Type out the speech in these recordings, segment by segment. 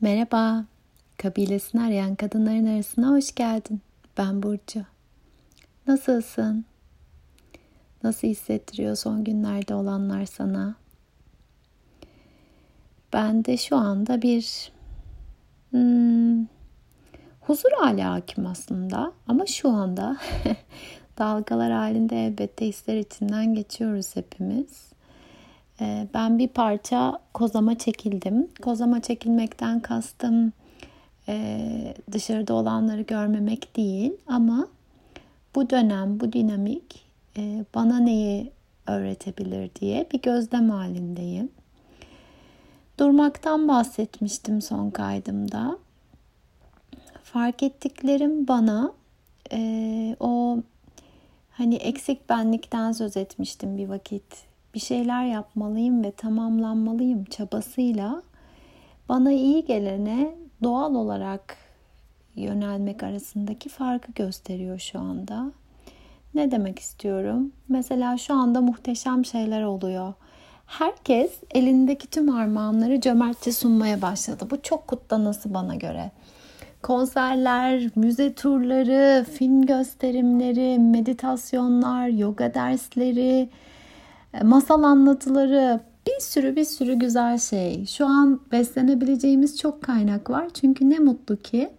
Merhaba, kabilesini arayan kadınların arasına hoş geldin. Ben Burcu. Nasılsın? Nasıl hissettiriyor son günlerde olanlar sana? Ben de şu anda bir hmm, huzur hali hakim aslında. Ama şu anda dalgalar halinde elbette hisler içinden geçiyoruz hepimiz. Ee, ben bir parça kozama çekildim. Kozama çekilmekten kastım e, dışarıda olanları görmemek değil ama bu dönem, bu dinamik e, bana neyi öğretebilir diye bir gözlem halindeyim. Durmaktan bahsetmiştim son kaydımda. Fark ettiklerim bana e, o hani eksik benlikten söz etmiştim bir vakit bir şeyler yapmalıyım ve tamamlanmalıyım çabasıyla bana iyi gelene doğal olarak yönelmek arasındaki farkı gösteriyor şu anda. Ne demek istiyorum? Mesela şu anda muhteşem şeyler oluyor. Herkes elindeki tüm armağanları cömertçe sunmaya başladı. Bu çok kutlanası bana göre. Konserler, müze turları, film gösterimleri, meditasyonlar, yoga dersleri, masal anlatıları, bir sürü bir sürü güzel şey. Şu an beslenebileceğimiz çok kaynak var. Çünkü ne mutlu ki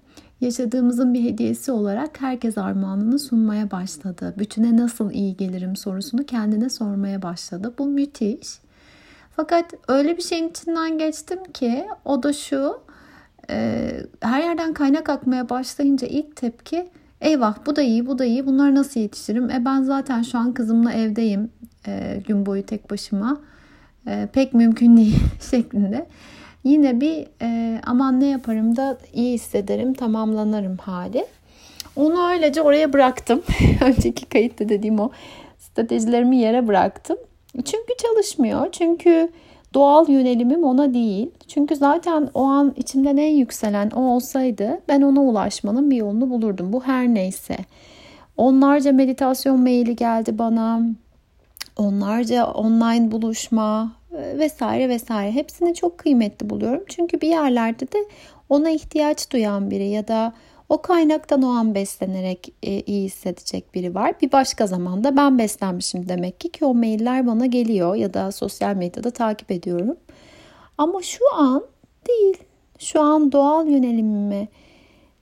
yaşadığımızın bir hediyesi olarak herkes armağanını sunmaya başladı. Bütüne nasıl iyi gelirim sorusunu kendine sormaya başladı. Bu müthiş. Fakat öyle bir şeyin içinden geçtim ki o da şu e, her yerden kaynak akmaya başlayınca ilk tepki eyvah bu da iyi bu da iyi bunları nasıl yetiştiririm? E ben zaten şu an kızımla evdeyim e, gün boyu tek başıma e, pek mümkün değil şeklinde. Yine bir e, aman ne yaparım da iyi hissederim, tamamlanırım hali. Onu öylece oraya bıraktım. Önceki kayıtta dediğim o stratejilerimi yere bıraktım. Çünkü çalışmıyor. Çünkü doğal yönelimim ona değil. Çünkü zaten o an içimden en yükselen o olsaydı ben ona ulaşmanın bir yolunu bulurdum. Bu her neyse. Onlarca meditasyon maili geldi bana onlarca online buluşma e, vesaire vesaire hepsini çok kıymetli buluyorum. Çünkü bir yerlerde de ona ihtiyaç duyan biri ya da o kaynaktan o an beslenerek e, iyi hissedecek biri var. Bir başka zamanda ben beslenmişim demek ki ki o mailler bana geliyor ya da sosyal medyada takip ediyorum. Ama şu an değil. Şu an doğal yönelimime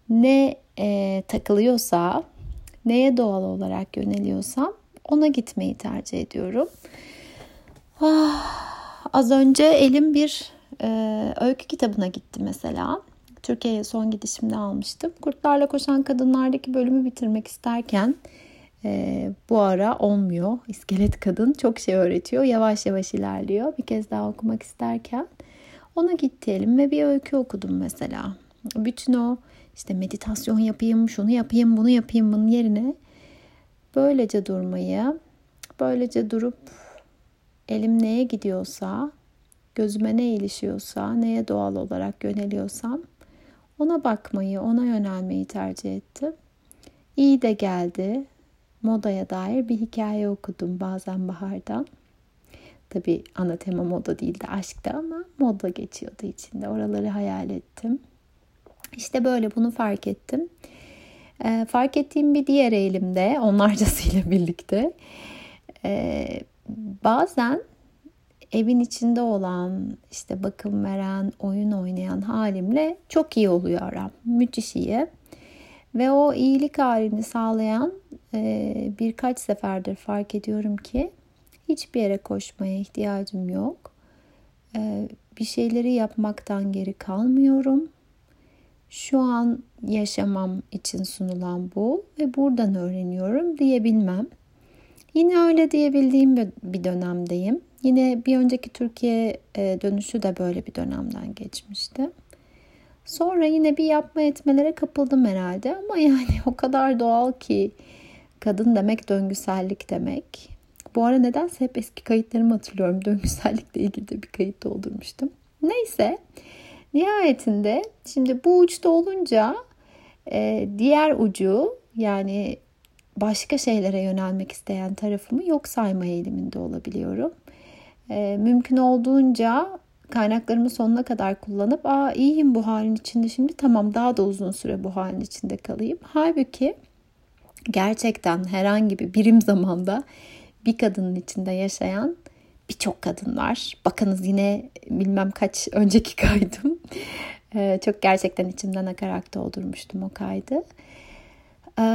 ne e, takılıyorsa, neye doğal olarak yöneliyorsam ona gitmeyi tercih ediyorum. Ah, az önce elim bir e, öykü kitabına gitti mesela. Türkiye'ye son gidişimde almıştım. Kurtlarla Koşan Kadınlardaki bölümü bitirmek isterken e, bu ara olmuyor. İskelet kadın çok şey öğretiyor. Yavaş yavaş ilerliyor. Bir kez daha okumak isterken ona gitti elim ve bir öykü okudum mesela. Bütün o işte meditasyon yapayım, şunu yapayım, bunu yapayım bunun yerine Böylece durmayı, böylece durup elim neye gidiyorsa, gözüme ne ilişiyorsa, neye doğal olarak yöneliyorsam ona bakmayı, ona yönelmeyi tercih ettim. İyi de geldi. Modaya dair bir hikaye okudum bazen bahardan. Tabi ana tema moda değildi aşkta ama moda geçiyordu içinde. Oraları hayal ettim. İşte böyle bunu fark ettim. E, fark ettiğim bir diğer eğilimde onlarcasıyla birlikte e, bazen evin içinde olan işte bakım veren, oyun oynayan halimle çok iyi oluyor aram. Müthiş iyi. Ve o iyilik halini sağlayan e, birkaç seferdir fark ediyorum ki hiçbir yere koşmaya ihtiyacım yok. E, bir şeyleri yapmaktan geri kalmıyorum. Şu an yaşamam için sunulan bu ve buradan öğreniyorum diyebilmem. Yine öyle diyebildiğim bir dönemdeyim. Yine bir önceki Türkiye e, dönüşü de böyle bir dönemden geçmişti. Sonra yine bir yapma etmelere kapıldım herhalde ama yani o kadar doğal ki kadın demek döngüsellik demek. Bu ara nedense hep eski kayıtlarımı hatırlıyorum. Döngüsellikle ilgili de bir kayıt doldurmuştum. Neyse nihayetinde şimdi bu uçta olunca e, diğer ucu yani başka şeylere yönelmek isteyen tarafımı yok sayma eğiliminde olabiliyorum. E, mümkün olduğunca kaynaklarımı sonuna kadar kullanıp aa iyiyim bu halin içinde şimdi tamam daha da uzun süre bu halin içinde kalayım. Halbuki gerçekten herhangi bir birim zamanda bir kadının içinde yaşayan birçok kadın var. Bakınız yine bilmem kaç önceki kaydım. Ee, çok gerçekten içimden akarak doldurmuştum o kaydı. Ee,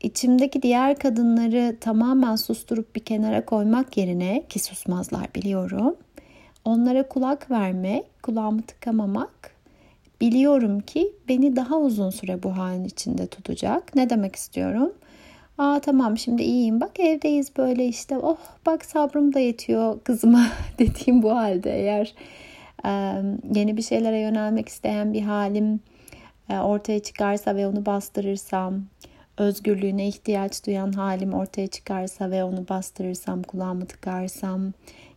içimdeki diğer kadınları tamamen susturup bir kenara koymak yerine ki susmazlar biliyorum. Onlara kulak vermek, kulağımı tıkamamak biliyorum ki beni daha uzun süre bu halin içinde tutacak. Ne demek istiyorum? Aa tamam şimdi iyiyim. Bak evdeyiz böyle işte. Oh bak sabrım da yetiyor kızıma dediğim bu halde. Eğer e, yeni bir şeylere yönelmek isteyen bir halim e, ortaya çıkarsa ve onu bastırırsam özgürlüğüne ihtiyaç duyan halim ortaya çıkarsa ve onu bastırırsam kulağımı tıkarsam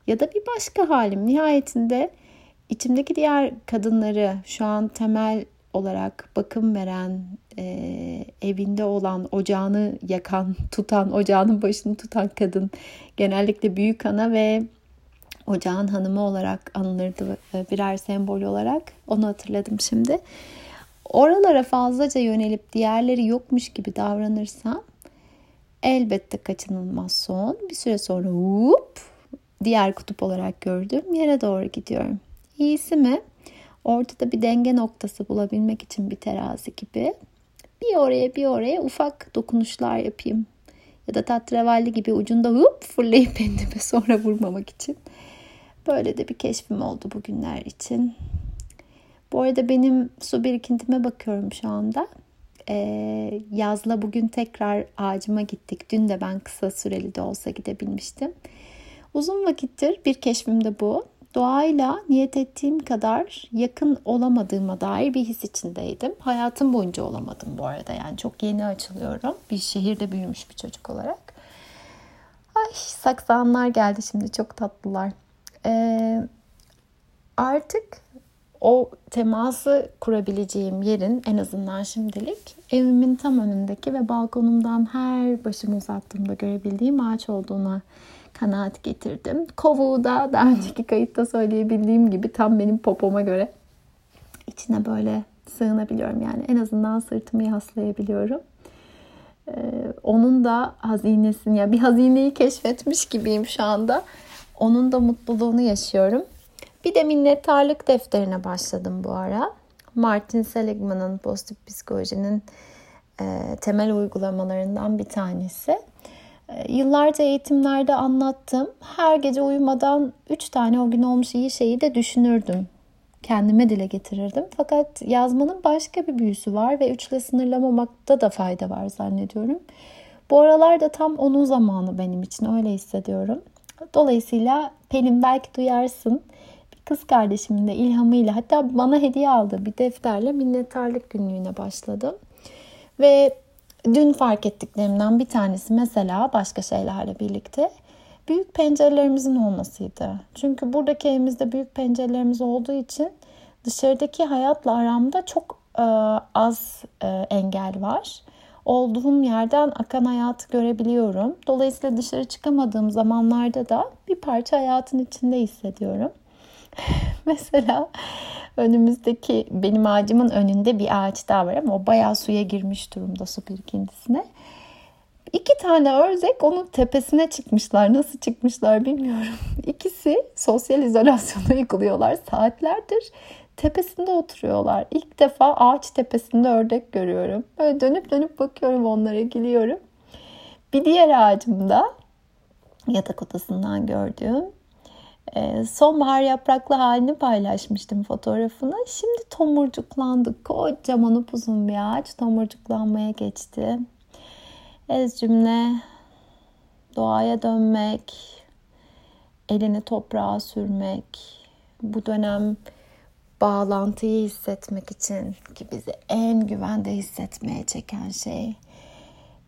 ya da bir başka halim nihayetinde içimdeki diğer kadınları şu an temel olarak bakım veren, e, evinde olan, ocağını yakan, tutan, ocağının başını tutan kadın genellikle büyük ana ve ocağın hanımı olarak anılırdı birer sembol olarak. Onu hatırladım şimdi. Oralara fazlaca yönelip diğerleri yokmuş gibi davranırsam elbette kaçınılmaz son. Bir süre sonra whoop, diğer kutup olarak gördüğüm yere doğru gidiyorum. İyisi mi? Ortada bir denge noktası bulabilmek için bir terazi gibi. Bir oraya bir oraya ufak dokunuşlar yapayım. Ya da tatravalli gibi ucunda hop fırlayıp endime sonra vurmamak için. Böyle de bir keşfim oldu bugünler için. Bu arada benim su birikintime bakıyorum şu anda. Ee, yazla bugün tekrar ağacıma gittik. Dün de ben kısa süreli de olsa gidebilmiştim. Uzun vakittir bir keşfim de bu doğayla niyet ettiğim kadar yakın olamadığıma dair bir his içindeydim. Hayatım boyunca olamadım bu arada. Yani çok yeni açılıyorum. Bir şehirde büyümüş bir çocuk olarak. Ay saksanlar geldi şimdi çok tatlılar. Ee, artık o teması kurabileceğim yerin en azından şimdilik evimin tam önündeki ve balkonumdan her başımı uzattığımda görebildiğim ağaç olduğuna kanaat getirdim. Kovuğu da daha önceki kayıtta söyleyebildiğim gibi tam benim popoma göre içine böyle sığınabiliyorum. Yani en azından sırtımı yaslayabiliyorum. Ee, onun da hazinesini ya bir hazineyi keşfetmiş gibiyim şu anda. Onun da mutluluğunu yaşıyorum. Bir de minnettarlık defterine başladım bu ara. Martin Seligman'ın pozitif psikolojinin e, temel uygulamalarından bir tanesi. Ee, yıllarca eğitimlerde anlattım. Her gece uyumadan 3 tane o gün olmuş iyi şeyi de düşünürdüm. Kendime dile getirirdim. Fakat yazmanın başka bir büyüsü var ve üçle sınırlamamakta da fayda var zannediyorum. Bu aralarda tam onun zamanı benim için öyle hissediyorum. Dolayısıyla Pelin belki duyarsın. Kız kardeşimin de ilhamıyla hatta bana hediye aldı bir defterle minnettarlık günlüğüne başladım. Ve Dün fark ettiklerimden bir tanesi mesela başka şeylerle birlikte büyük pencerelerimizin olmasıydı. Çünkü buradaki evimizde büyük pencerelerimiz olduğu için dışarıdaki hayatla aramda çok e, az e, engel var. Olduğum yerden akan hayatı görebiliyorum. Dolayısıyla dışarı çıkamadığım zamanlarda da bir parça hayatın içinde hissediyorum. Mesela önümüzdeki benim ağacımın önünde bir ağaç daha var ama o bayağı suya girmiş durumda su birikintisine. İki tane ördek onun tepesine çıkmışlar. Nasıl çıkmışlar bilmiyorum. İkisi sosyal izolasyonu uyguluyorlar saatlerdir. Tepesinde oturuyorlar. İlk defa ağaç tepesinde ördek görüyorum. Böyle dönüp dönüp bakıyorum onlara gülüyorum. Bir diğer ağacımda yatak odasından gördüğüm sonbahar yapraklı halini paylaşmıştım fotoğrafını. Şimdi tomurcuklandı. Kocaman upuzun bir ağaç tomurcuklanmaya geçti. Ez cümle doğaya dönmek, elini toprağa sürmek, bu dönem bağlantıyı hissetmek için ki bizi en güvende hissetmeye çeken şey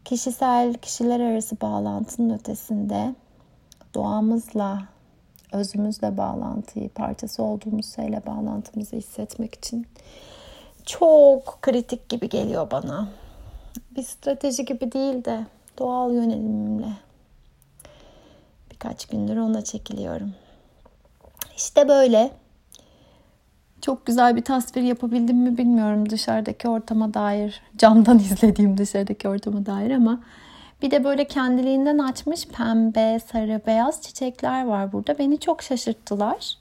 kişisel kişiler arası bağlantının ötesinde doğamızla özümüzle bağlantıyı, parçası olduğumuz şeyle bağlantımızı hissetmek için çok kritik gibi geliyor bana. Bir strateji gibi değil de doğal yönelimimle birkaç gündür ona çekiliyorum. İşte böyle. Çok güzel bir tasvir yapabildim mi bilmiyorum dışarıdaki ortama dair. Camdan izlediğim dışarıdaki ortama dair ama bir de böyle kendiliğinden açmış pembe, sarı, beyaz çiçekler var burada. Beni çok şaşırttılar.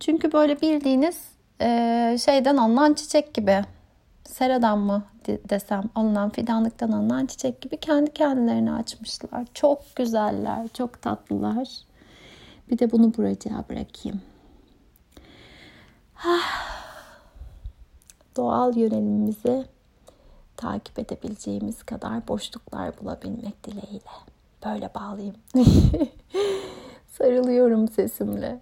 Çünkü böyle bildiğiniz e, şeyden alınan çiçek gibi. Seradan mı desem alınan fidanlıktan alınan çiçek gibi kendi kendilerini açmışlar. Çok güzeller, çok tatlılar. Bir de bunu buraya bırakayım. Doğal yönelimimizi takip edebileceğimiz kadar boşluklar bulabilmek dileğiyle. Böyle bağlayayım. Sarılıyorum sesimle.